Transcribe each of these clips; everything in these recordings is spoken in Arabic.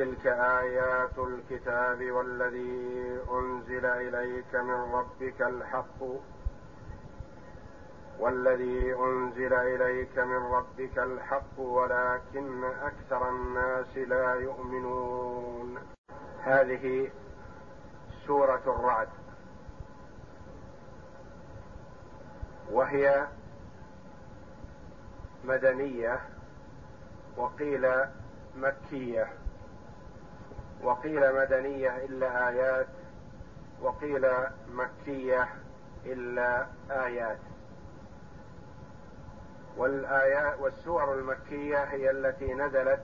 تلك آيات الكتاب والذي أنزل إليك من ربك الحق والذي أنزل إليك من ربك الحق ولكن أكثر الناس لا يؤمنون. هذه سورة الرعد. وهي مدنية وقيل مكية. وقيل مدنية إلا آيات وقيل مكية إلا آيات. والآيات والسور المكية هي التي نزلت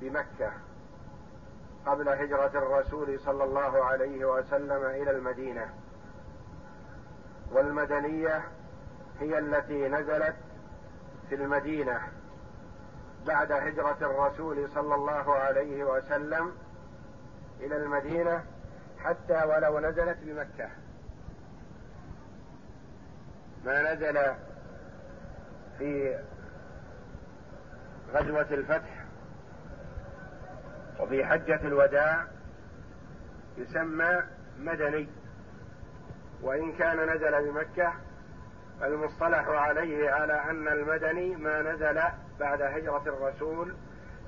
بمكة قبل هجرة الرسول صلى الله عليه وسلم إلى المدينة. والمدنية هي التي نزلت في المدينة. بعد هجرة الرسول صلى الله عليه وسلم إلى المدينة حتى ولو نزلت بمكة. ما نزل في غزوة الفتح وفي حجة الوداع يسمى مدني. وإن كان نزل بمكة المصطلح عليه على أن المدني ما نزل بعد هجرة الرسول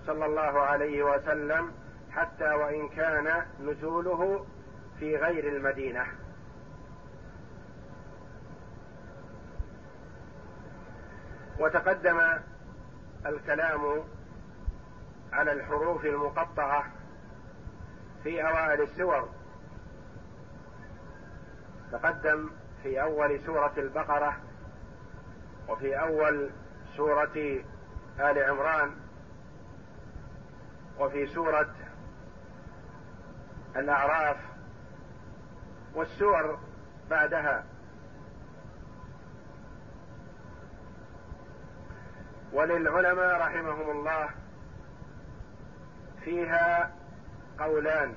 صلى الله عليه وسلم حتى وإن كان نزوله في غير المدينة. وتقدم الكلام على الحروف المقطعة في أوائل السور. تقدم في أول سورة البقرة وفي أول سورة آل عمران وفي سورة الأعراف والسور بعدها. وللعلماء رحمهم الله فيها قولان.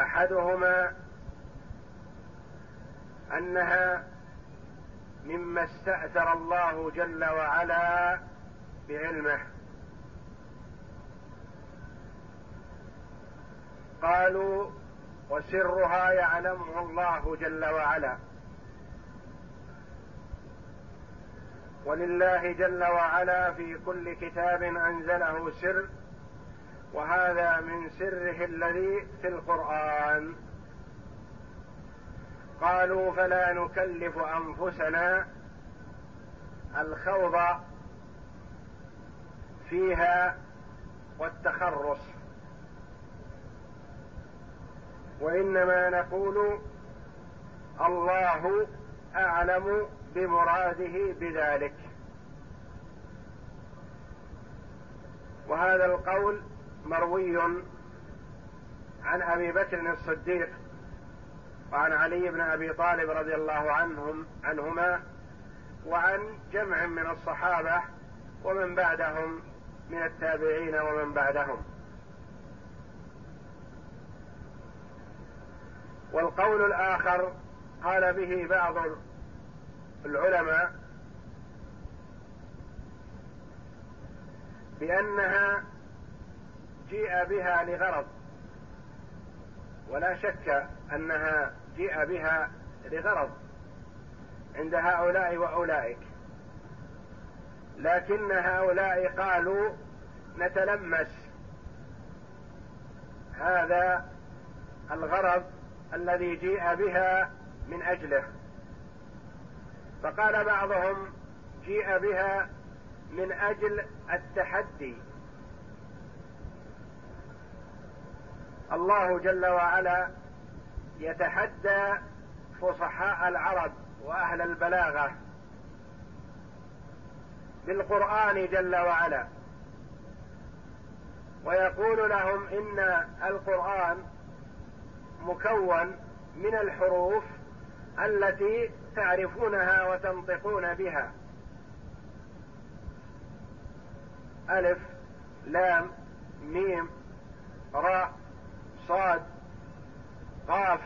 أحدهما أنها مما استأثر الله جل وعلا بعلمه. قالوا وسرها يعلمه الله جل وعلا. ولله جل وعلا في كل كتاب أنزله سر وهذا من سره الذي في القرآن. قالوا فلا نكلف أنفسنا الخوض فيها والتخرص. وإنما نقول الله أعلم بمراده بذلك. وهذا القول مروي عن أبي بكر الصديق وعن علي بن أبي طالب رضي الله عنهم عنهما وعن جمع من الصحابة ومن بعدهم من التابعين ومن بعدهم. والقول الآخر قال به بعض العلماء بأنها جيء بها لغرض ولا شك أنها جيء بها لغرض عند هؤلاء وأولئك. لكن هؤلاء قالوا نتلمس. هذا الغرض الذي جيء بها من أجله. فقال بعضهم جيء بها من أجل التحدي. الله جل وعلا يتحدى فصحاء العرب وأهل البلاغة بالقرآن جل وعلا. ويقول لهم إن القرآن مكون من الحروف التي تعرفونها وتنطقون بها. ألف لام ميم راء صاد قاف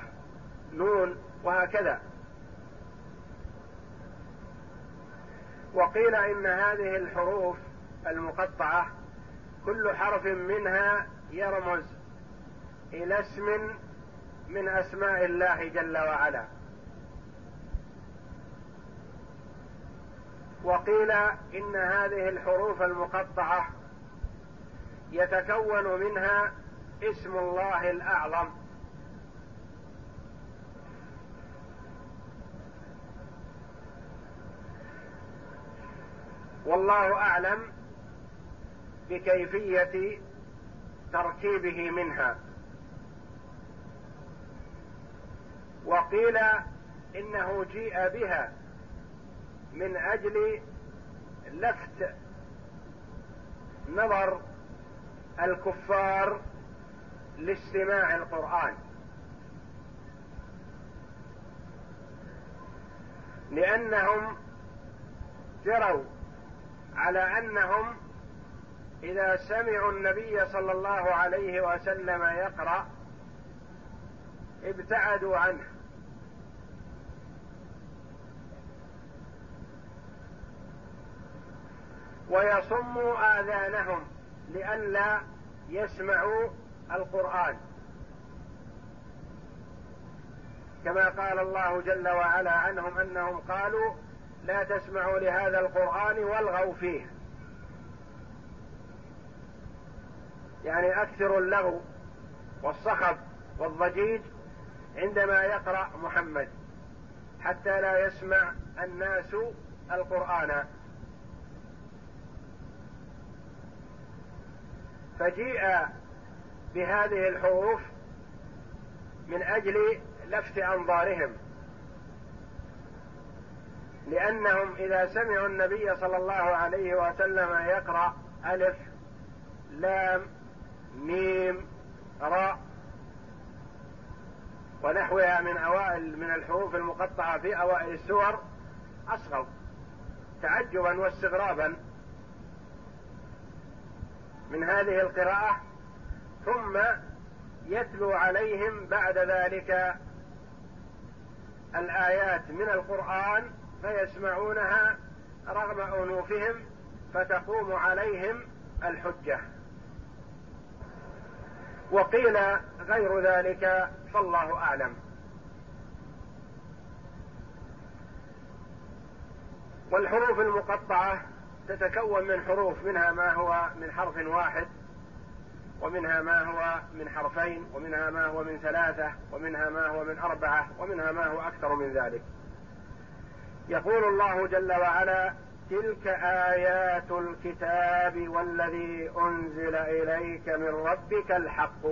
نون وهكذا. وقيل إن هذه الحروف المقطعة كل حرف منها يرمز إلى اسم من أسماء الله جل وعلا. وقيل إن هذه الحروف المقطعة يتكون منها اسم الله الأعظم. والله أعلم بكيفية تركيبه منها. وقيل إنه جيء بها من أجل لفت نظر الكفار لاستماع القرآن. لأنهم جروا على أنهم إذا سمعوا النبي صلى الله عليه وسلم يقرأ ابتعدوا عنه. ويصموا آذانهم لئلا يسمعوا القرآن. كما قال الله جل وعلا عنهم أنهم قالوا لا تسمعوا لهذا القرآن والغوا فيه. يعني أكثروا اللغو والصخب والضجيج عندما يقرأ محمد حتى لا يسمع الناس القرآن. فجيء بهذه الحروف من أجل لفت أنظارهم. لأنهم إذا سمعوا النبي صلى الله عليه وسلم يقرأ ألف لام ميم راء ونحوها من أوائل من الحروف المقطعة في أوائل السور أصغوا تعجبا واستغرابا من هذه القراءة ثم يتلو عليهم بعد ذلك الآيات من القرآن فيسمعونها رغم أنوفهم فتقوم عليهم الحجة. وقيل غير ذلك فالله أعلم. والحروف المقطعة تتكون من حروف منها ما هو من حرف واحد ومنها ما هو من حرفين ومنها ما هو من ثلاثة ومنها ما هو من أربعة ومنها ما هو أكثر من ذلك. يقول الله جل وعلا تلك آيات الكتاب والذي أنزل إليك من ربك الحق.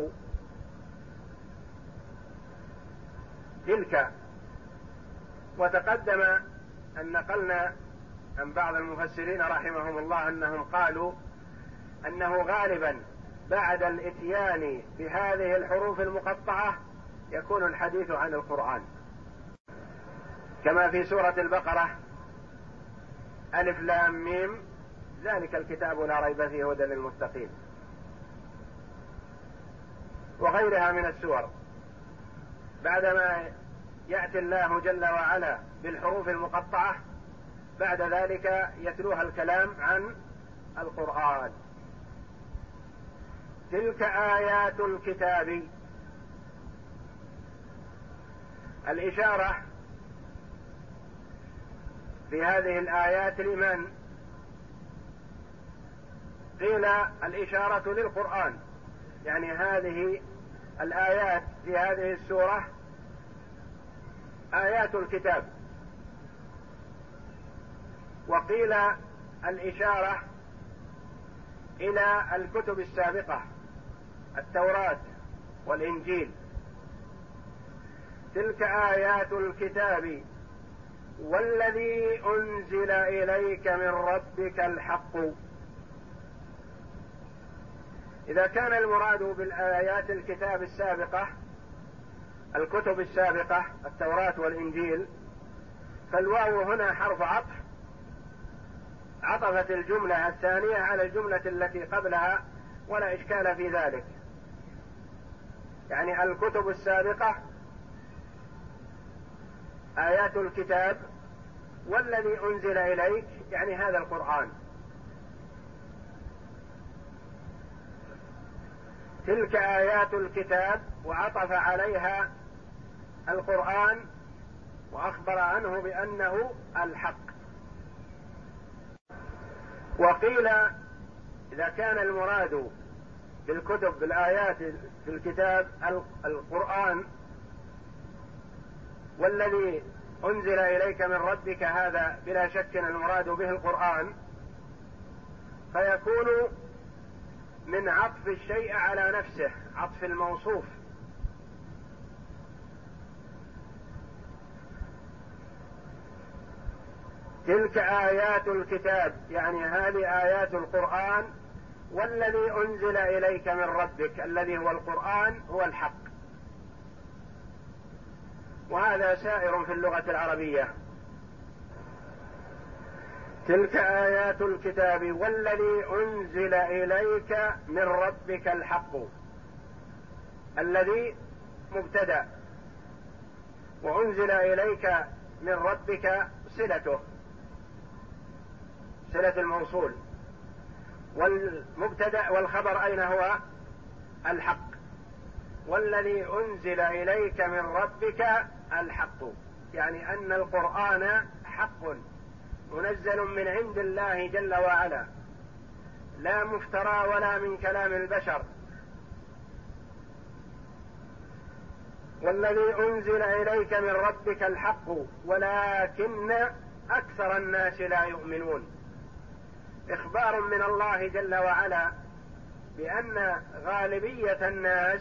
تلك. وتقدم أن نقلنا عن بعض المفسرين رحمهم الله أنهم قالوا أنه غالبا بعد الإتيان بهذه الحروف المقطعة يكون الحديث عن القرآن. كما في سورة البقرة. ألف لام ميم. ذلك الكتاب لا ريب فيه هدى للمتقين. وغيرها من السور. بعدما يأتي الله جل وعلا بالحروف المقطعة بعد ذلك يتلوها الكلام عن القرآن. تلك آيات الكتاب. الإشارة في هذه الآيات لمن؟ قيل الإشارة للقرآن. يعني هذه الآيات في هذه السورة آيات الكتاب. وقيل الإشارة إلى الكتب السابقة التوراة والإنجيل. تلك آيات الكتاب والذي أنزل إليك من ربك الحق. إذا كان المراد بالآيات الكتاب السابقة الكتب السابقة التوراة والإنجيل فالواو هنا حرف عطف. عطفت الجملة الثانية على الجملة التي قبلها ولا إشكال في ذلك. يعني الكتب السابقة آيات الكتاب والذي أنزل إليك يعني هذا القرآن. تلك آيات الكتاب وعطف عليها القرآن وأخبر عنه بأنه الحق. وقيل إذا كان المراد بالكتب بالآيات في الكتاب القرآن والذي أنزل إليك من ربك هذا بلا شك المراد به القرآن فيكون من عطف الشيء على نفسه عطف الموصوف. تلك آيات الكتاب يعني هذه آيات القرآن والذي أنزل إليك من ربك الذي هو القرآن هو الحق. وهذا سائر في اللغة العربية. تلك آيات الكتاب والذي أنزل إليك من ربك الحق الذي مبتدأ وأنزل إليك من ربك صلته صلة الموصول. والمبتدأ والخبر أين هو؟ الحق. والذي أنزل إليك من ربك الحق. يعني أن القرآن حق منزل من عند الله جل وعلا. لا مفترى ولا من كلام البشر. والذي أنزل إليك من ربك الحق ولكن أكثر الناس لا يؤمنون. إخبار من الله جل وعلا بأن غالبية الناس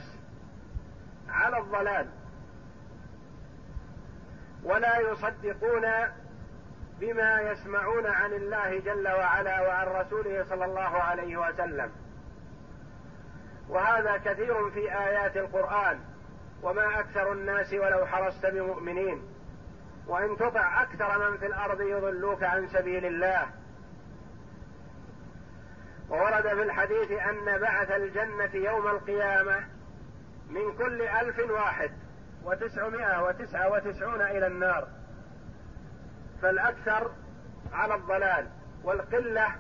على الضلال. ولا يصدقون بما يسمعون عن الله جل وعلا وعن رسوله صلى الله عليه وسلم. وهذا كثير في آيات القرآن وما أكثر الناس ولو حرصت بمؤمنين. وإن تطع أكثر من في الأرض يضلوك عن سبيل الله. وورد في الحديث أن بعث الجنة يوم القيامة من كل ألف واحد. وتسعمائة وتسعة وتسعون إلى النار. فالأكثر على الضلال والقلة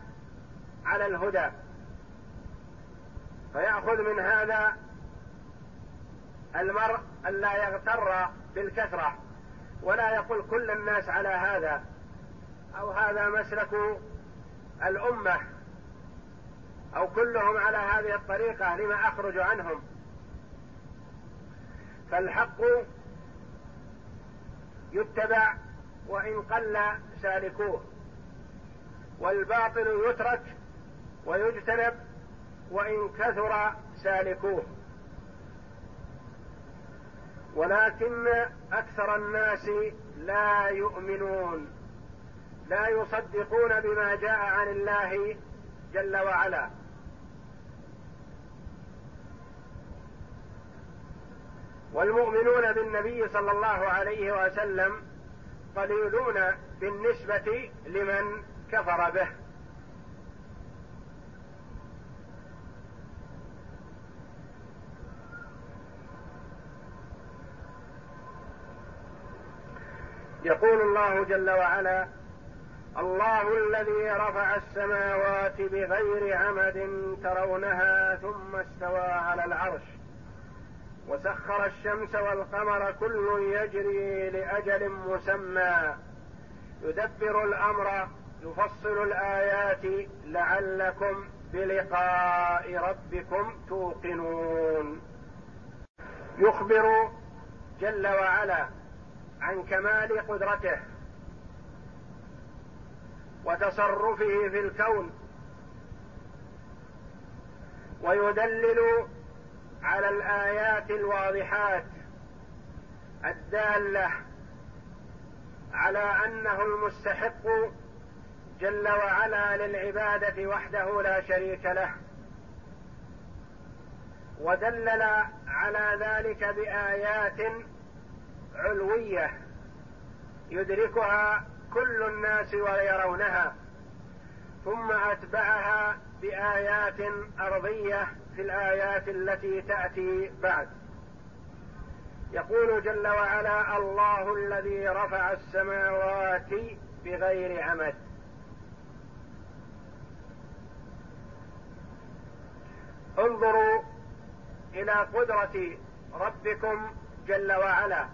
على الهدى. فيأخذ من هذا المرء ألا يغتر بالكثرة ولا يقول كل الناس على هذا أو هذا مسلك الأمة أو كلهم على هذه الطريقة لما أخرج عنهم. فالحق يتبع وإن قل سالكوه والباطل يترك ويجتنب وإن كثر سالكوه. ولكن أكثر الناس لا يؤمنون لا يصدقون بما جاء عن الله جل وعلا. والمؤمنون بالنبي صلى الله عليه وسلم قليلون بالنسبة لمن كفر به. يقول الله جل وعلا الله الذي رفع السماوات بغير عمد ترونها ثم استوى على العرش وسخر الشمس والقمر كل يجري لأجل مسمى. يدبر الأمر يفصل الآيات لعلكم بلقاء ربكم توقنون. يخبر جل وعلا عن كمال قدرته وتصرفه في الكون. ويدلل على الآيات الواضحات الدالة على أنه المستحق جل وعلا للعبادة وحده لا شريك له. ودلل على ذلك بآيات علوية يدركها كل الناس ويرونها ثم أتبعها بآيات أرضية في الآيات التي تأتي بعد. يقول جل وعلا الله الذي رفع السماوات بغير عمد. انظروا إلى قدرة ربكم جل وعلا.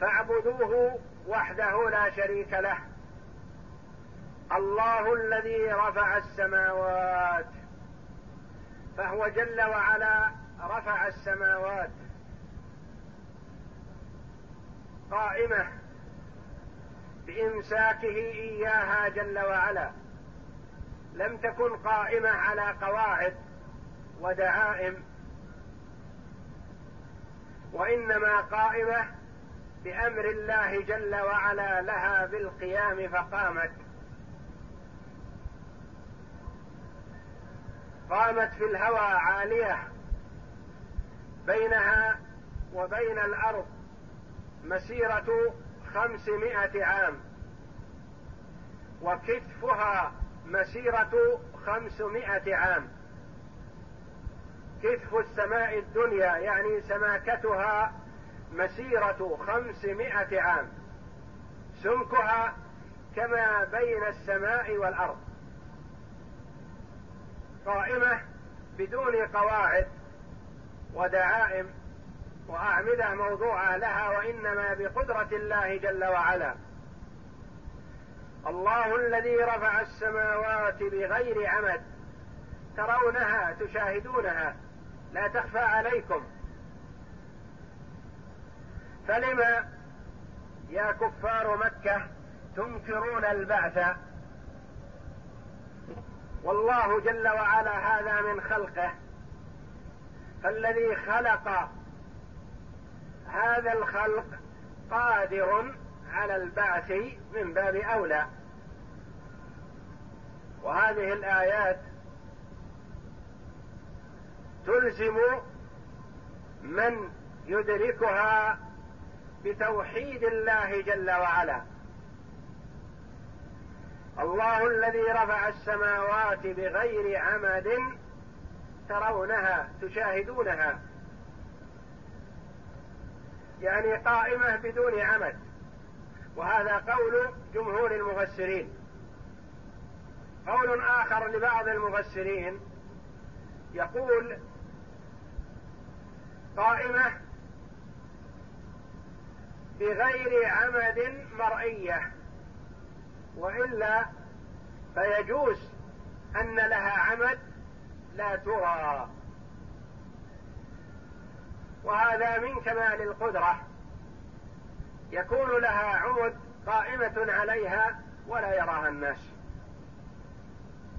فاعبدوه وحده لا شريك له. الله الذي رفع السماوات فهو جل وعلا رفع السماوات قائمة بإمساكه إياها جل وعلا لم تكن قائمة على قواعد ودعائم وإنما قائمة بأمر الله جل وعلا لها بالقيام فقامت. قامت في الهوى عالية بينها وبين الأرض مسيرة خمسمائة عام وكتفها مسيرة خمسمائة عام. كتف السماء الدنيا يعني سماكتها مسيرة خمسمائة عام سمكها كما بين السماء والأرض. قائمة بدون قواعد ودعائم وأعمدة موضوعة لها وإنما بقدرة الله جل وعلا. الله الذي رفع السماوات بغير عمد ترونها تشاهدونها لا تخفى عليكم. فلما يا كفار مكة تنكرون البعث؟ والله جل وعلا هذا من خلقه. فالذي خلق هذا الخلق قادر على البعث من باب أولى. وهذه الآيات تلزم من يدركها بتوحيد الله جل وعلا. الله الذي رفع السماوات بغير عمد ترونها تشاهدونها. يعني قائمة بدون عمد. وهذا قول جمهور المفسرين. قول آخر لبعض المفسرين يقول قائمة بغير عمد مرئية. وإلا فيجوز أن لها عمد لا ترى. وهذا من كمال القدرة. يكون لها عمد قائمة عليها ولا يراها الناس.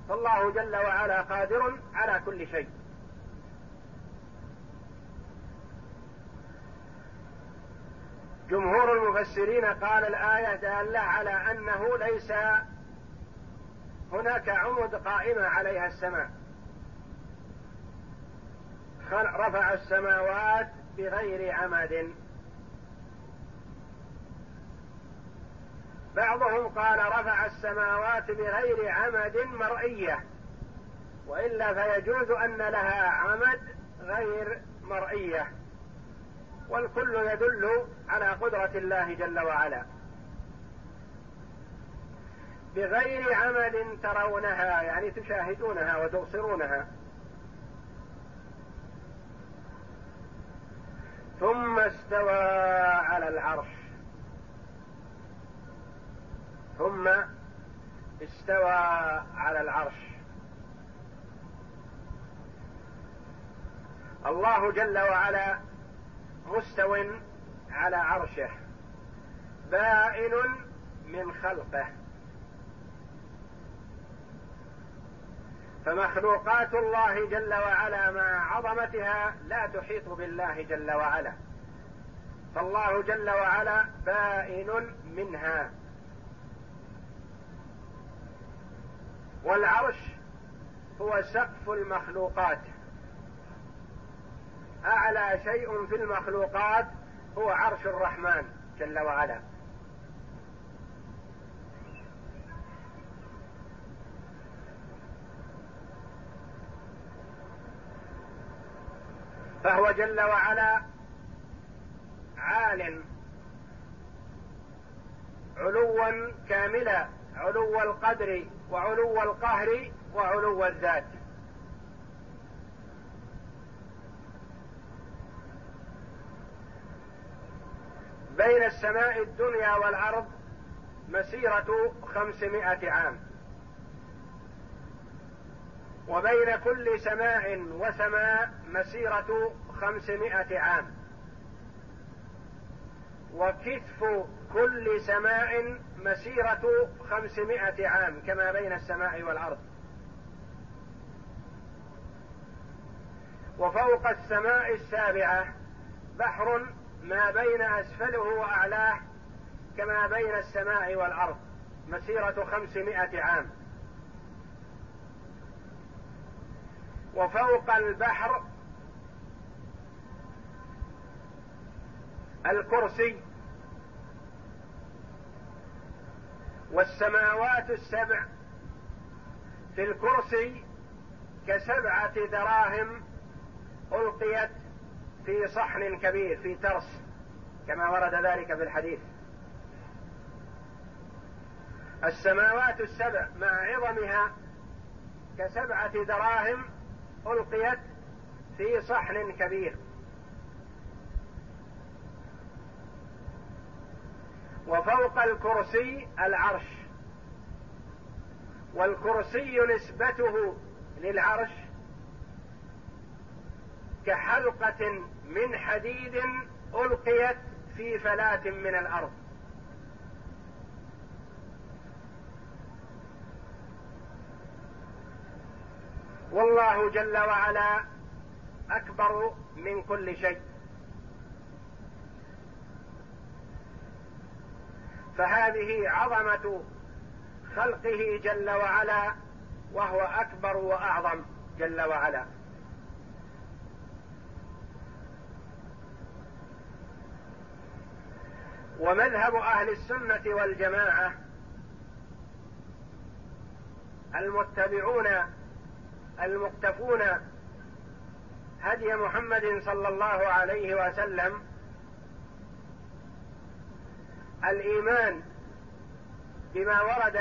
فالله جل وعلا قادر على كل شيء. جمهور المفسرين قال الآية دالة على أنه ليس هناك عمد قائمة عليها السماء. رفع السماوات بغير عمد. بعضهم قال رفع السماوات بغير عمد مرئية وإلا فيجوز أن لها عمد غير مرئية. والكل يدل على قدرة الله جل وعلا. بغير عمل ترونها يعني تشاهدونها وتبصرونها. ثم استوى على العرش. ثم استوى على العرش. الله جل وعلا مستو على عرشه بائن من خلقه. فمخلوقات الله جل وعلا مع عظمتها لا تحيط بالله جل وعلا. فالله جل وعلا بائن منها. والعرش هو سقف المخلوقات. أعلى شيء في المخلوقات هو عرش الرحمن جل وعلا. فهو جل وعلا عال علوا كاملا علو القدر وعلو القهر وعلو الذات. بين السماء الدنيا والأرض مسيرة خمسمائة عام. وبين كل سماء وسماء مسيرة خمسمائة عام. وكتف كل سماء مسيرة خمسمائة عام كما بين السماء والأرض. وفوق السماء السابعة بحر ما بين أسفله وأعلاه كما بين السماء والأرض مسيرة خمسمائة عام. وفوق البحر الكرسي والسماوات السبع في الكرسي كسبعة دراهم ألقيت في صحن كبير في ترس كما ورد ذلك في الحديث. السماوات السبع مع عظمها كسبعة دراهم ألقيت في صحن كبير. وفوق الكرسي العرش. والكرسي نسبته للعرش كحلقة من حديد ألقيت في فلاة من الأرض. والله جل وعلا أكبر من كل شيء. فهذه عظمة خلقه جل وعلا وهو أكبر وأعظم جل وعلا. ومذهب أهل السنة والجماعة المتبعون المقتفون هدي محمد صلى الله عليه وسلم الإيمان بما ورد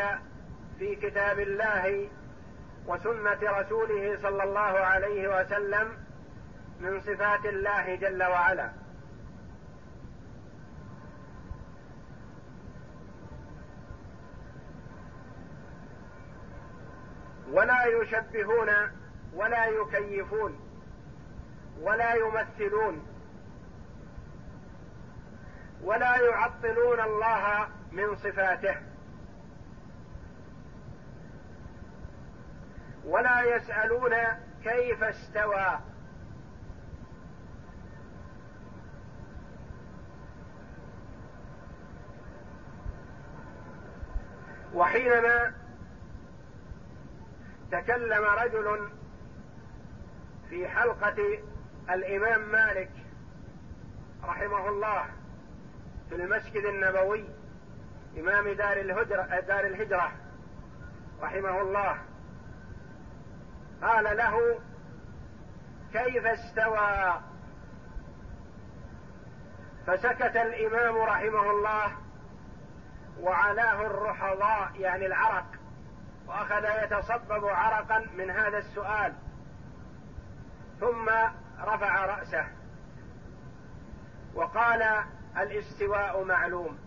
في كتاب الله وسنة رسوله صلى الله عليه وسلم من صفات الله جل وعلا. ولا يشبهون ولا يكيفون ولا يمثلون ولا يعطلون الله من صفاته ولا يسألون كيف استوى وحينما تكلم رجل في حلقة الإمام مالك رحمه الله في المسجد النبوي إمام دار الهجرة دار الهجرة رحمه الله. قال له كيف استوى؟ فسكت الإمام رحمه الله وعلاه الرحضاء يعني العرق وأخذ يتصبب عرقا من هذا السؤال. ثم رفع رأسه. وقال الاستواء معلوم.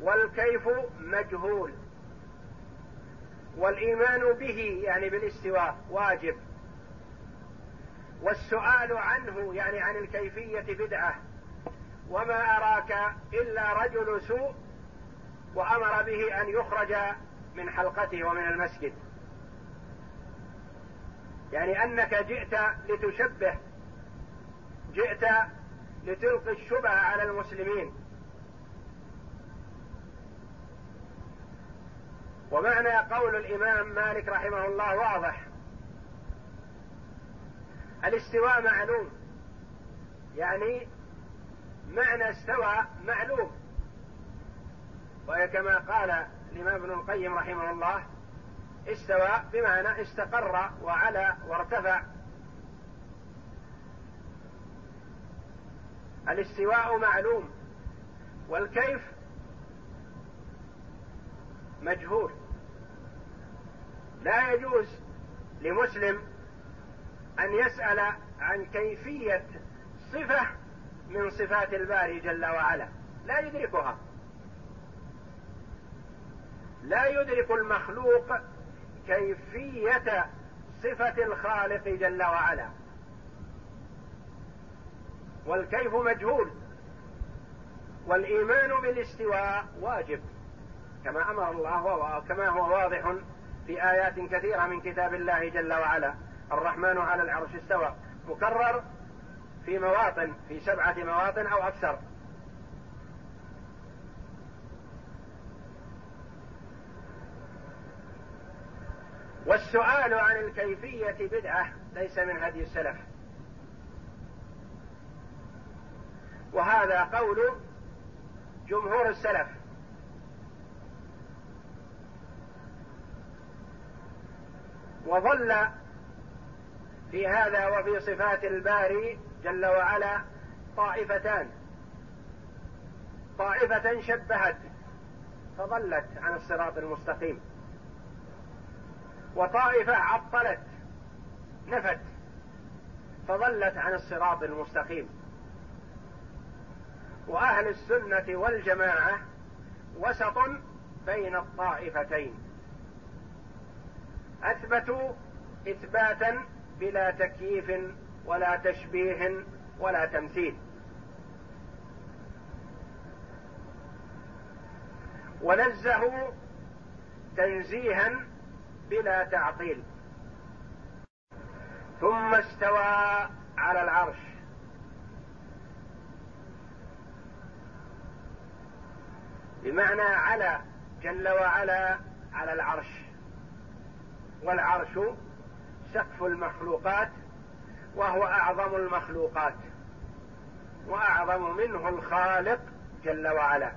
والكيف مجهول. والإيمان به يعني بالاستواء واجب. والسؤال عنه يعني عن الكيفية بدعة. وما أراك إلا رجل سوء وأمر به أن يخرج من حلقته ومن المسجد. يعني أنك جئت لتشبه جئت لتلقي الشبهة على المسلمين. ومعنى قول الإمام مالك رحمه الله واضح. الاستواء معلوم. يعني معنى استوى معلوم. وهي كما قال الإمام ابن القيم رحمه الله استوى بمعنى استقر وعلى وارتفع. الاستواء معلوم والكيف مجهول. لا يجوز لمسلم أن يسأل عن كيفية صفة من صفات الباري جل وعلا لا يدركها. لا يدرك المخلوق كيفية صفة الخالق جل وعلا. والكيف مجهول. والإيمان بالاستواء واجب. كما أمر الله وكما هو واضح في آيات كثيرة من كتاب الله جل وعلا. الرحمن على العرش استوى. مكرر في مواطن في سبعة مواطن أو أكثر. والسؤال عن الكيفية بدعة ليس من هدي السلف. وهذا قول جمهور السلف. وظل في هذا وفي صفات الباري جل وعلا طائفتان. طائفة شبهت فضلت عن الصراط المستقيم. وطائفة عطلت نفت فضلت عن الصراط المستقيم. وأهل السنة والجماعة وسط بين الطائفتين. أثبتوا إثباتا بلا تكييف ولا تشبيه ولا تمثيل. ونزهوا تنزيها بلا تعطيل. ثم استوى على العرش. بمعنى على جل وعلا على العرش. والعرش سقف المخلوقات وهو أعظم المخلوقات. وأعظم منه الخالق جل وعلا.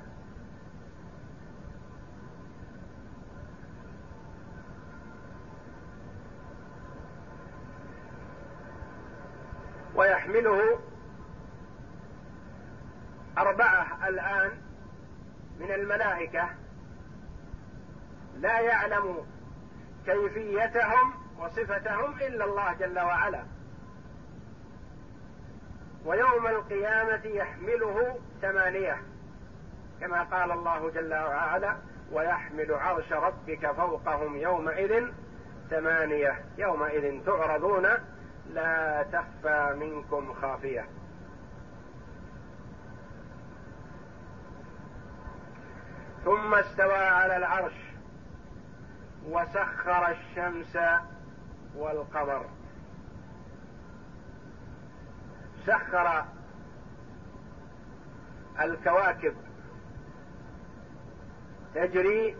ويحمله أربعة الآن من الملائكة لا يعلم كيفيتهم وصفتهم إلا الله جل وعلا. ويوم القيامة يحمله ثمانية كما قال الله جل وعلا ويحمل عرش ربك فوقهم يومئذ ثمانية يومئذ تعرضون لا تخفى منكم خافية. ثم استوى على العرش وسخر الشمس والقمر. سخر الكواكب تجري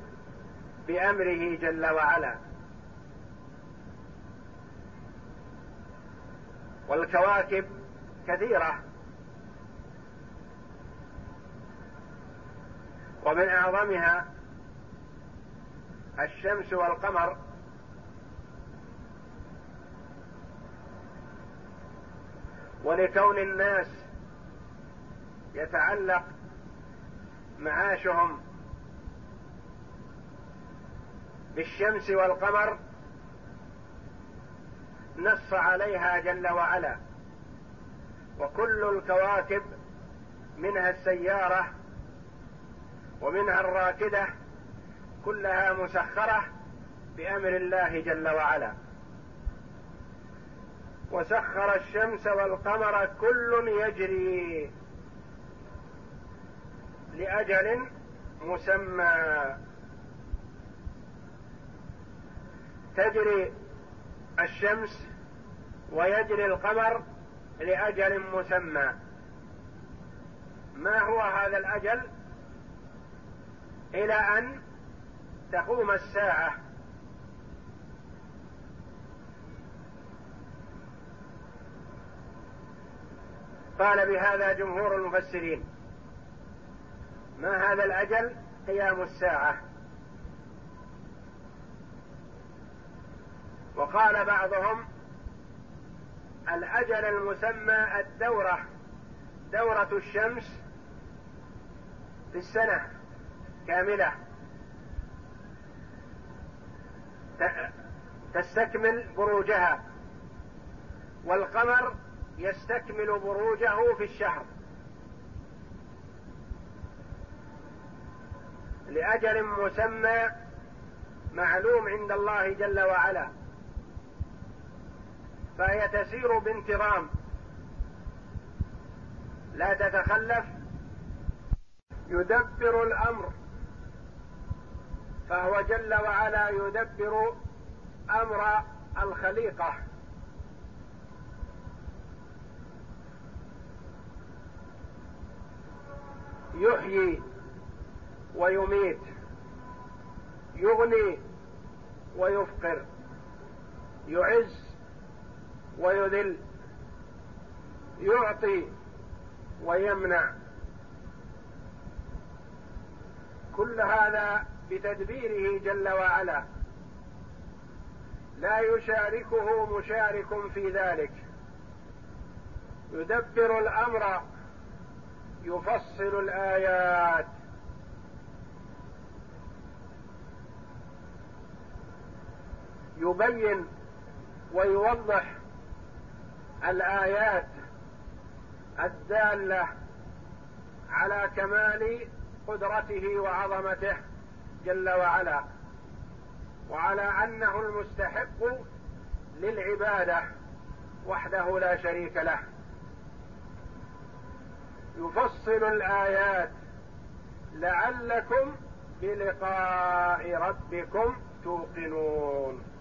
بأمره جل وعلا. والكواكب كثيرة. ومن أعظمها الشمس والقمر. ولكون الناس يتعلق معاشهم بالشمس والقمر نص عليها جل وعلا. وكل الكواكب منها السيارة ومنها الراكدة كلها مسخرة بأمر الله جل وعلا. وسخر الشمس والقمر كل يجري لأجل مسمى. تجري الشمس ويجري القمر لأجل مسمى. ما هو هذا الأجل؟ إلى أن تقوم الساعة. قال بهذا جمهور المفسرين ما هذا الأجل؟ قيام الساعة. وقال بعضهم الأجل المسمى الدورة دورة الشمس في السنة كاملة. تستكمل بروجها والقمر يستكمل بروجه في الشهر. لأجل مسمى معلوم عند الله جل وعلا. فهي تسير بانتظام. لا تتخلف. يدبر الأمر. فهو جل وعلا يدبر أمر الخليقة. يحيي ويميت. يغني ويفقر. يعز ويذل يعطي ويمنع. كل هذا بتدبيره جل وعلا. لا يشاركه مشارك في ذلك. يدبر الأمر يفصل الآيات. يبين ويوضح الآيات الدالة على كمال قدرته وعظمته جل وعلا وعلى أنه المستحق للعبادة وحده لا شريك له. يفصل الآيات لعلكم بلقاء ربكم توقنون.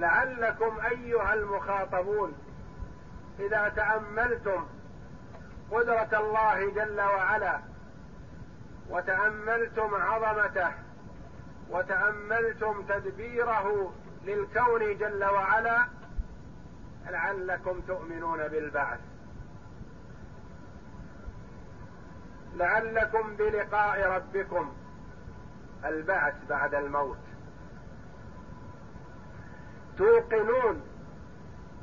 لعلكم أيها المخاطبون إذا تأملتم قدرة الله جل وعلا وتأملتم عظمته وتأملتم تدبيره للكون جل وعلا لعلكم تؤمنون بالبعث. لعلكم بلقاء ربكم البعث بعد الموت. توقنون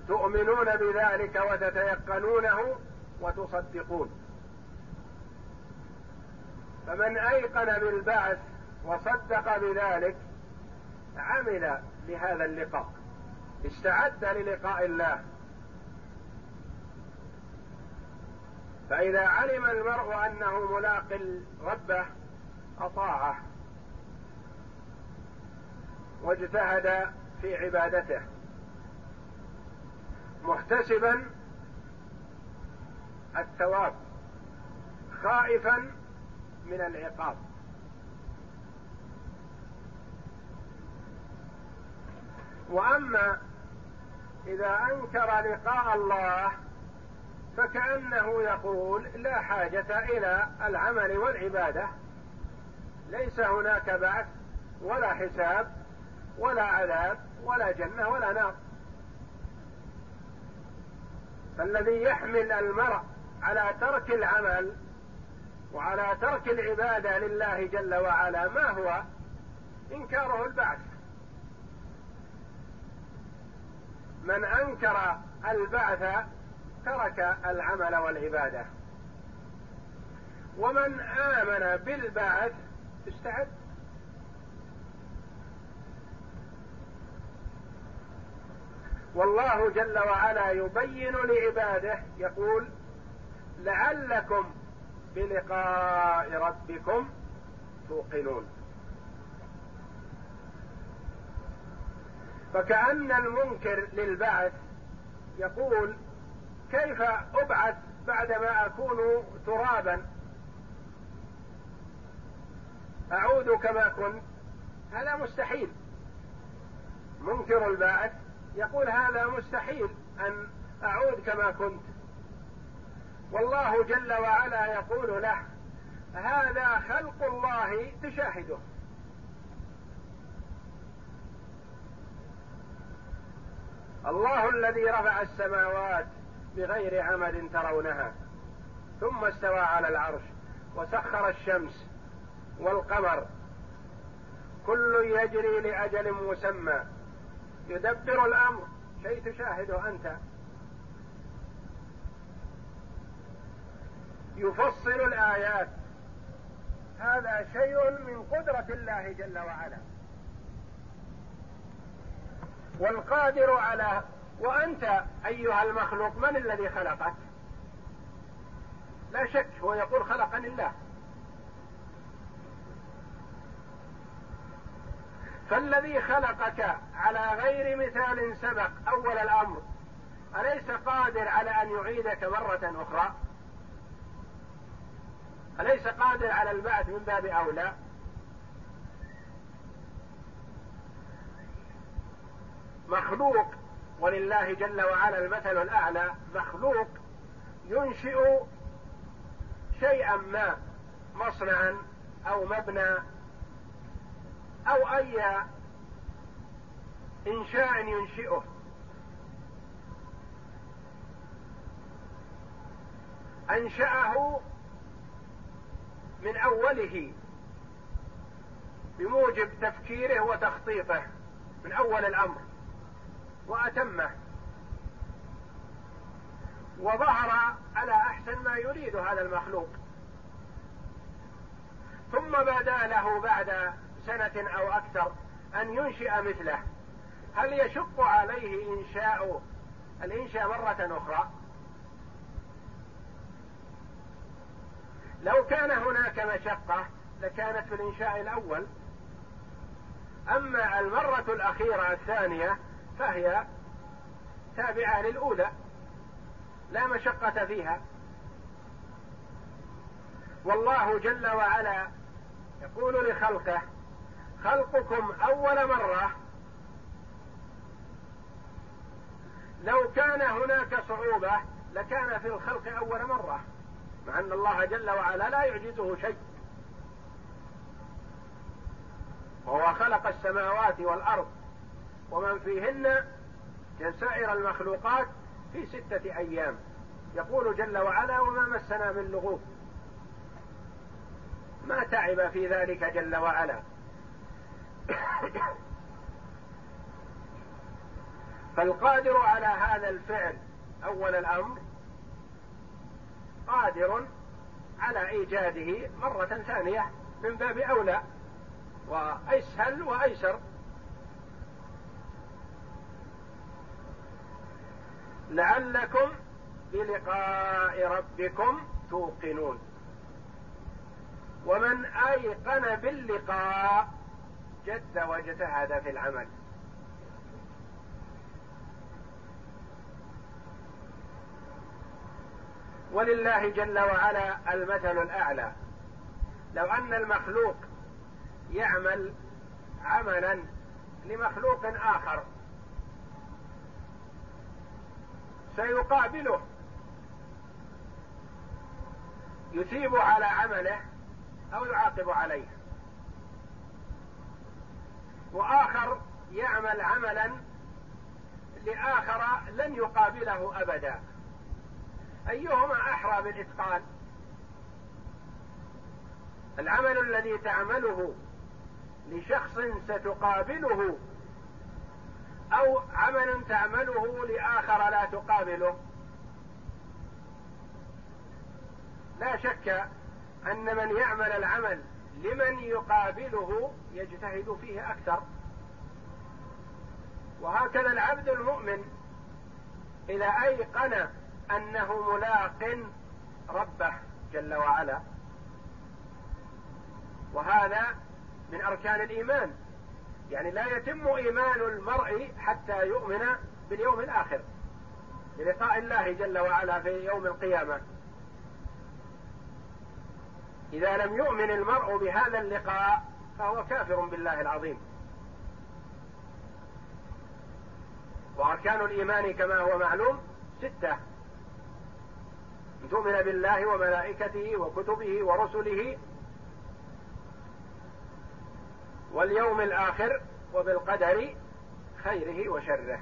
تؤمنون بذلك وتتيقنونه وتصدقون. فمن أيقن بالبعث وصدق بذلك عمل لهذا اللقاء استعد للقاء الله. فإذا علم المرء أنه ملاق ربه أطاعه واجتهد في عبادته. محتسبا الثواب خائفا من العقاب. وأما إذا أنكر لقاء الله فكأنه يقول لا حاجة إلى العمل والعبادة. ليس هناك بعث ولا حساب ولا عذاب ولا جنة ولا نار. فالذي يحمل المرء على ترك العمل وعلى ترك العبادة لله جل وعلا ما هو؟ إنكاره البعث. من أنكر البعث ترك العمل والعبادة. ومن آمن بالبعث استعد والله جل وعلا يبين لعباده يقول لعلكم بلقاء ربكم توقنون. فكأن المنكر للبعث يقول كيف أبعث بعدما أكون ترابا؟ أعود كما كنت. هذا مستحيل. منكر البعث يقول هذا مستحيل أن أعود كما كنت. والله جل وعلا يقول له هذا خلق الله تشاهده. الله الذي رفع السماوات بغير عمد ترونها ثم استوى على العرش وسخر الشمس والقمر كل يجري لأجل مسمى. يدبر الأمر. شيء تشاهده أنت. يفصل الآيات. هذا شيء من قدرة الله جل وعلا. والقادر على وأنت أيها المخلوق من الذي خلقك؟ لا شك هو يقول خلقني الله. فالذي خلقك على غير مثال سبق أول الأمر أليس قادر على أن يعيدك مرة أخرى؟ أليس قادر على البعث من باب أولى؟ مخلوق ولله جل وعلا المثل الأعلى مخلوق ينشئ شيئا ما مصنعا أو مبنى أو أي إنشاء ينشئه. أنشأه من أوله بموجب تفكيره وتخطيطه من أول الأمر وأتمه. وظهر على أحسن ما يريد هذا المخلوق. ثم بدا له بعد سنة أو أكثر أن ينشئ مثله. هل يشق عليه إنشاء الإنشاء مرة أخرى؟ لو كان هناك مشقة لكانت في الإنشاء الأول. أما المرة الأخيرة الثانية فهي تابعة للأولى. لا مشقة فيها. والله جل وعلا يقول لخلقه خلقكم أول مرة. لو كان هناك صعوبة لكان في الخلق أول مرة مع أن الله جل وعلا لا يعجزه شيء. وهو خلق السماوات والأرض ومن فيهن كسائر المخلوقات في ستة أيام. يقول جل وعلا وما مسنا من لغوب. ما تعب في ذلك جل وعلا. فالقادر على هذا الفعل أول الأمر قادر على إيجاده مرة ثانية من باب أولى وأسهل وأيسر. لعلكم بلقاء ربكم توقنون. ومن أيقن باللقاء جد واجتهد في العمل. ولله جل وعلا المثل الأعلى. لو أن المخلوق يعمل عملا لمخلوق آخر سيقابله. يثيب على عمله أو يعاقب عليه. وآخر يعمل عملا لآخر لن يقابله ابدا. أيهما أحرى بالإتقان؟ العمل الذي تعمله لشخص ستقابله أو عمل تعمله لآخر لا تقابله؟ لا شك أن من يعمل العمل لمن يقابله يجتهد فيه أكثر. وهكذا العبد المؤمن إذا أيقن أنه ملاق ربه جل وعلا وهذا من أركان الإيمان. يعني لا يتم إيمان المرء حتى يؤمن باليوم الآخر بلقاء الله جل وعلا في يوم القيامة. إذا لم يؤمن المرء بهذا اللقاء فهو كافر بالله العظيم. وأركان الإيمان كما هو معلوم ستة. ان تؤمن بالله وملائكته وكتبه ورسله واليوم الآخر وبالقدر خيره وشره.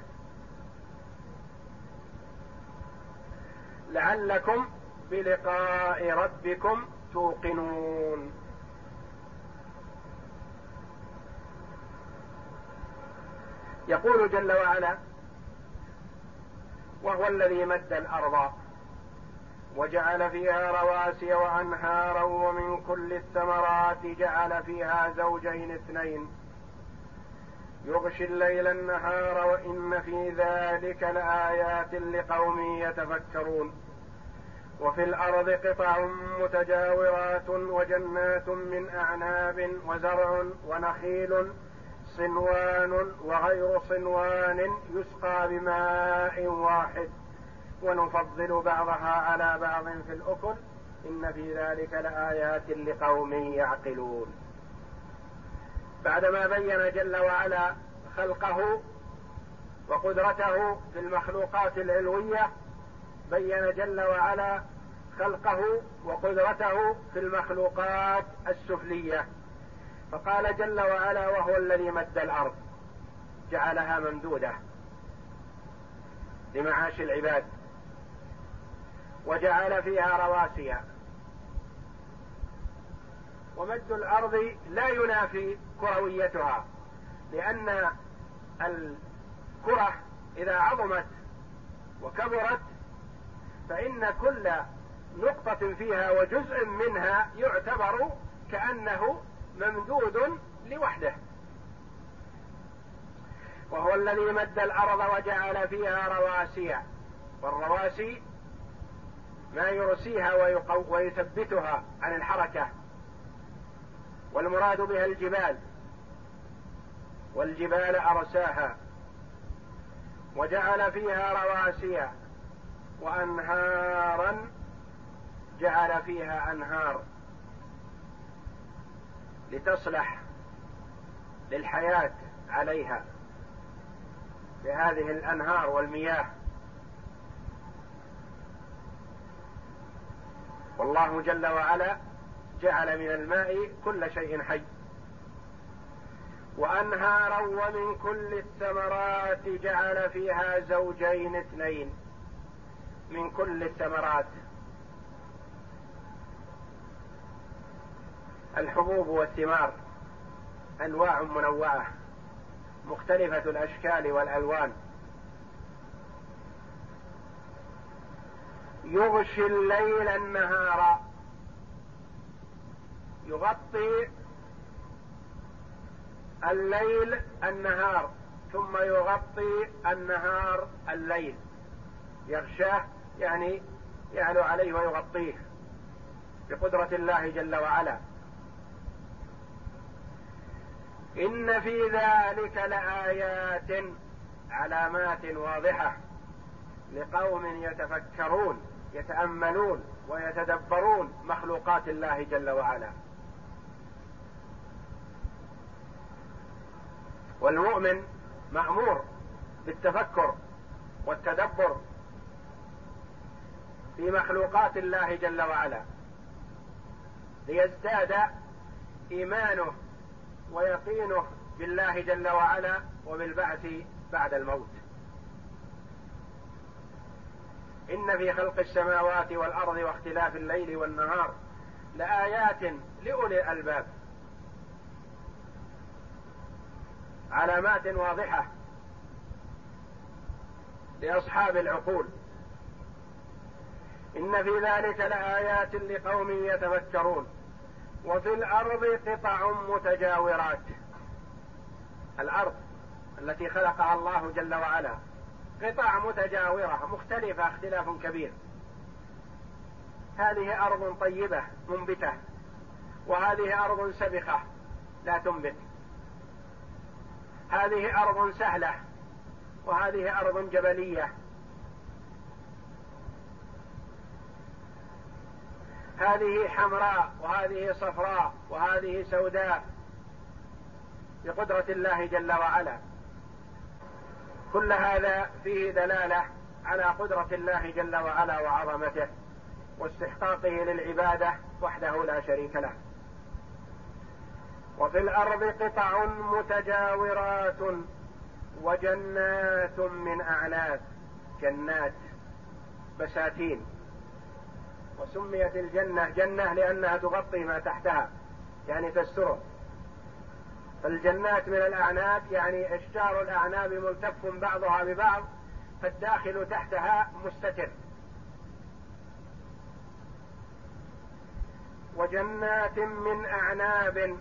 لعلكم بلقاء ربكم توقنون. يقول جل وعلا وهو الذي مد الأرض وجعل فيها رواسي وأنهارا ومن كل الثمرات جعل فيها زوجين اثنين. يغشي الليل النهار وإن في ذلك لآيات لقوم يتفكرون. وفي الأرض قطع متجاورات وجنات من أعناب وزرع ونخيل صنوان وغير صنوان يسقى بماء واحد. ونفضل بعضها على بعض في الأكل. إن في ذلك لآيات لقوم يعقلون. بعدما بين جل وعلا خلقه وقدرته في المخلوقات العلوية بين جل وعلا خلقه وقدرته في المخلوقات السفلية. فقال جل وعلا وهو الذي مد الأرض جعلها ممدودة لمعاش العباد وجعل فيها رواسي ومد الأرض لا ينافي كرويتها لأن الكرة إذا عظمت وكبرت فإن كل نقطة فيها وجزء منها يعتبر كأنه ممدود لوحده. وهو الذي مد الأرض وجعل فيها رواسي. والرواسي ما يرسيها ويثبتها عن الحركة. والمراد بها الجبال. والجبال أرساها. وجعل فيها رواسي. وانهارا جعل فيها أنهار. لتصلح للحياة عليها بهذه الأنهار والمياه. والله جل وعلا جعل من الماء كل شيء حي. وأنهارا ومن كل الثمرات جعل فيها زوجين اثنين. من كل الثمرات. الحبوب والثمار أنواع منوعة مختلفة الأشكال والألوان. يغشي الليل النهار. يغطي الليل النهار ثم يغطي النهار الليل. يغشاه يعني يعلو عليه ويغطيه بقدرة الله جل وعلا. إن في ذلك لآيات علامات واضحة لقوم يتفكرون يتأملون ويتدبرون مخلوقات الله جل وعلا. والمؤمن مأمور بالتفكر والتدبر في مخلوقات الله جل وعلا ليزداد إيمانه ويقينه بالله جل وعلا وبالبعث بعد الموت. إن في خلق السماوات والأرض واختلاف الليل والنهار لآيات لأولي الألباب. علامات واضحة لأصحاب العقول. إن في ذلك لآيات لقوم يتفكرون. وفي الأرض قطع متجاورات. الأرض التي خلقها الله جل وعلا. قطع متجاورة مختلفة اختلاف كبير. هذه أرض طيبة منبتة. وهذه أرض سبخة لا تنبت. هذه أرض سهلة. وهذه أرض جبلية. هذه حمراء وهذه صفراء وهذه سوداء بقدرة الله جل وعلا. كل هذا فيه دلالة على قدرة الله جل وعلا وعظمته واستحقاقه للعبادة وحده لا شريك له. وفي الأرض قطع متجاورات وجنات من أعناب جنات بساتين. وسميت الجنة جنة لأنها تغطي ما تحتها يعني تستره فالجنات من الأعناب يعني أشجار الأعناب ملتف بعضها ببعض فالداخل تحتها مستتر. وجنات من أعناب.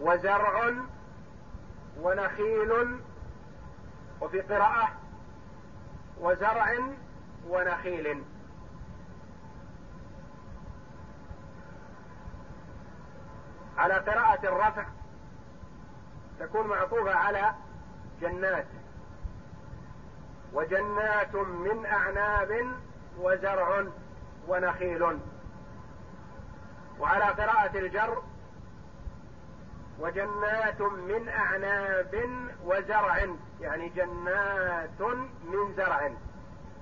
وزرع ونخيل وفي قراءة. وزرع ونخيل. على قراءة الرفع تكون معطوفة على جنات. وجنات من أعناب وزرع ونخيل. وعلى قراءة الجر وجنات من أعناب وزرع يعني جنات من زرع.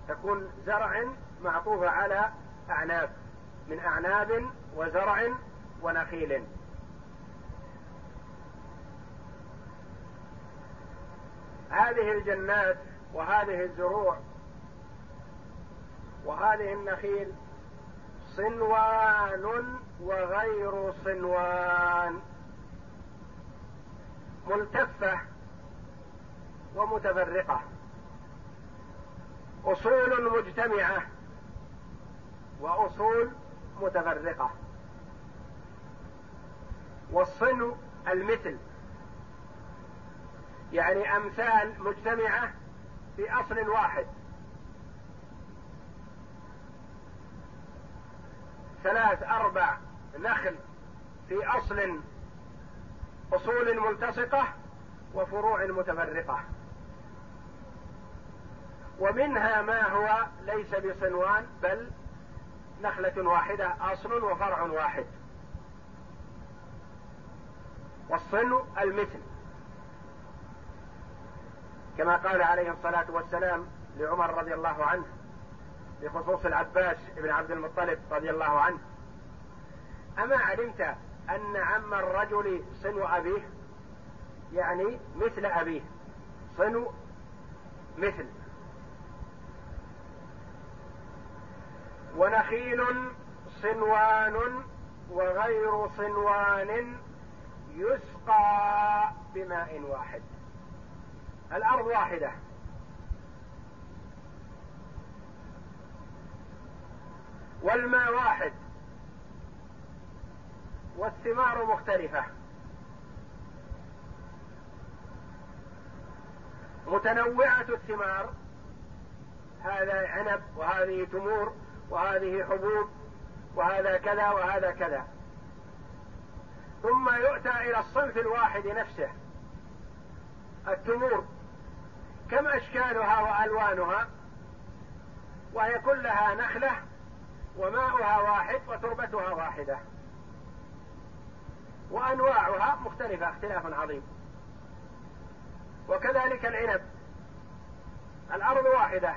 تكون زرع معطوفة على أعناب من أعناب وزرع ونخيل. هذه الجنات وهذه الزروع وهذه النخيل صنوان وغير صنوان. ملتفة ومتفرقة. أصول مجتمعة وأصول متفرقة. والصنو المثل. يعني أمثال مجتمعة في أصل واحد. ثلاث أربع نخل في أصل أصول ملتصقة وفروع متفرقة. ومنها ما هو ليس بصنوان بل نخلة واحدة أصل وفرع واحد. والصنو المثل. كما قال عليه الصلاة والسلام لعمر رضي الله عنه بخصوص العباس بن عبد المطلب رضي الله عنه أما علمت أن عم الرجل صنو أبيه يعني مثل أبيه صنو مثل. ونخيل صنوان وغير صنوان يسقى بماء واحد. الأرض واحدة. والماء واحد. والثمار مختلفة. متنوعة الثمار. هذا عنب وهذه تمور وهذه حبوب وهذا كذا وهذا كذا. ثم يؤتى إلى الصنف الواحد نفسه. التمور. كم أشكالها وألوانها؟ وهي كلها نخلة وماؤها واحد وتربتها واحدة. وأنواعها مختلفة اختلاف عظيم. وكذلك العنب. الأرض واحدة.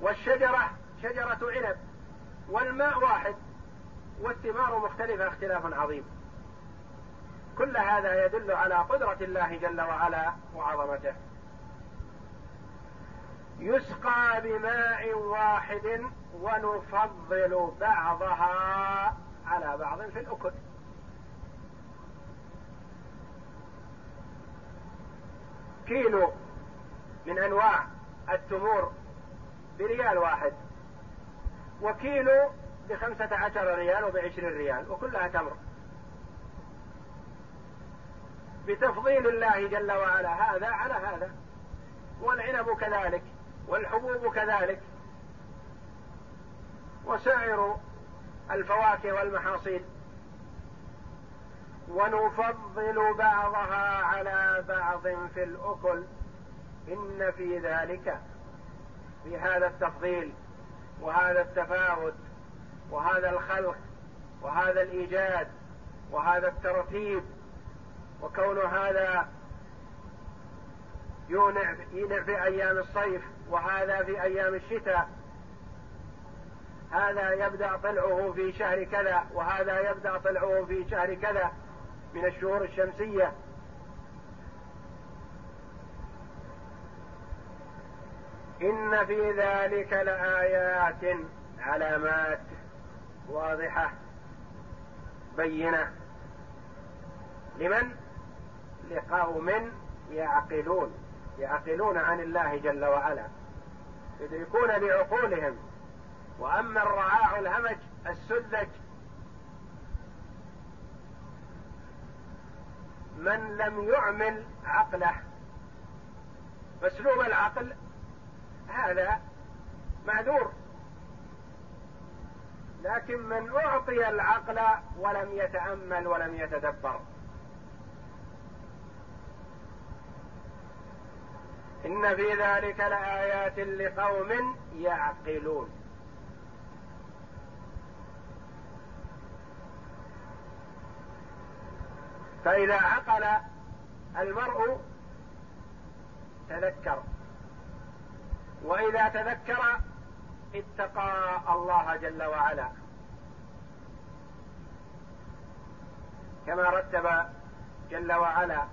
والشجرة شجرة عنب. والماء واحد. والثمار مختلفة اختلاف عظيم. كل هذا يدل على قدرة الله جل وعلا وعظمته. يسقى بماء واحد ونفضل بعضها على بعض في الأكل. كيلو من أنواع التمور بريال واحد وكيلو بخمسة عشر ريال وبعشرين ريال وكلها تمر. بتفضيل الله جل وعلا هذا على هذا والعنب كذلك. والحبوب كذلك. وسائر الفواكه والمحاصيل. ونفضل بعضها على بعض في الأكل. إن في ذلك في هذا التفضيل وهذا التفاوت وهذا الخلق وهذا الإيجاد وهذا الترتيب. وكون هذا يونع في أيام الصيف. وهذا في أيام الشتاء. هذا يبدأ طلعه في شهر كذا وهذا يبدأ طلعه في شهر كذا من الشهور الشمسية. إن في ذلك لآيات علامات واضحة بينة. لمن؟ لقوم يعقلون. يعقلون عن الله جل وعلا. يدركون بعقولهم وأما الرعاع الهمج السذج من لم يعمل عقله. مسلوب العقل هذا معذور. لكن من أعطي العقل ولم يتأمل ولم يتدبر. إن في ذلك لآيات لقوم يعقلون. فإذا عقل المرء تذكر. وإذا تذكر اتقى الله جل وعلا. كما رتب جل وعلا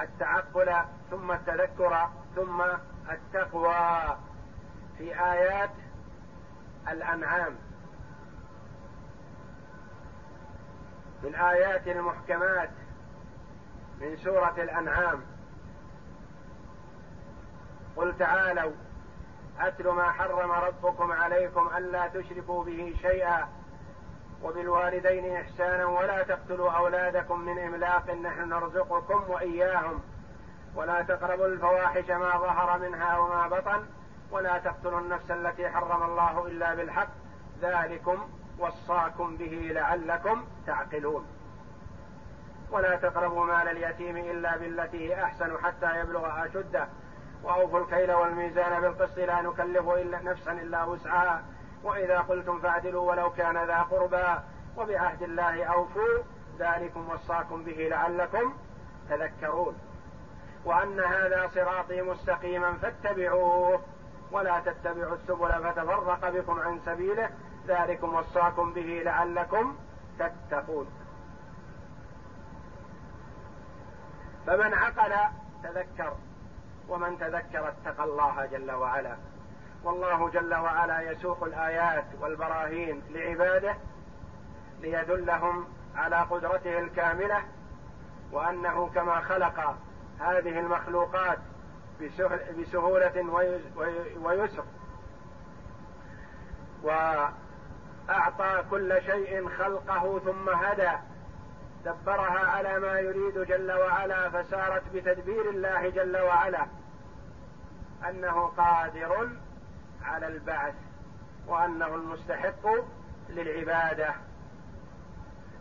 التعقل ثم التذكر ثم التقوى في آيات الأنعام. في الايات المحكمات من سورة الأنعام. قل تعالوا أتل ما حرم ربكم عليكم ألا تشركوا به شيئا وبالوالدين إحسانا ولا تقتلوا أولادكم من إملاق نحن نرزقكم وإياهم. ولا تقربوا الفواحش ما ظهر منها وما بطن ولا تقتلوا النفس التي حرم الله إلا بالحق. ذلكم وصاكم به لعلكم تعقلون. ولا تقربوا مال اليتيم إلا بالتي هي أحسن حتى يبلغ أشده. وأوفوا الكيل والميزان بالقسط لا نكلف إلا نفسا إلا وسعها. وإذا قلتم فاعدلوا ولو كان ذا قربى وبعهد الله أوفوا. ذلكم وصاكم به لعلكم تذكرون. وأن هذا صراطي مستقيما فاتبعوه ولا تتبعوا السبل فتفرق بكم عن سبيله. ذلكم وصاكم به لعلكم تتقون. فمن عقل تذكر ومن تذكر اتقى الله جل وعلا. والله جل وعلا يسوق الآيات والبراهين لعباده ليدلهم على قدرته الكاملة وأنه كما خلق هذه المخلوقات بسهولة ويسر. وأعطى كل شيء خلقه ثم هدى. دبرها على ما يريد جل وعلا فسارت بتدبير الله جل وعلا. أنه قادر على البعث وأنه المستحق للعبادة.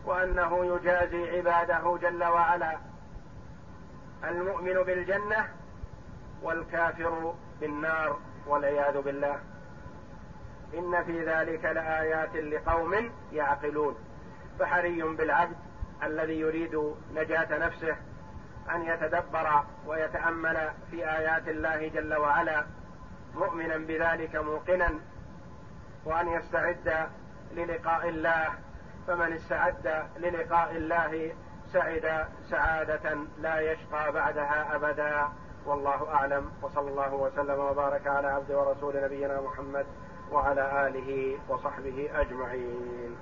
وأنه يجازي عباده جل وعلا. المؤمن بالجنة والكافر بالنار والعياذ بالله. إن في ذلك لآيات لقوم يعقلون. فحري بالعبد الذي يريد نجاة نفسه أن يتدبر ويتأمل في آيات الله جل وعلا مؤمنا بذلك موقنا وأن يستعد للقاء الله. فمن استعد للقاء الله سعد سعادة لا يشقى بعدها أبدا. والله أعلم. وصلى الله وسلم وبارك على عبد ورسول نبينا محمد وعلى آله وصحبه أجمعين.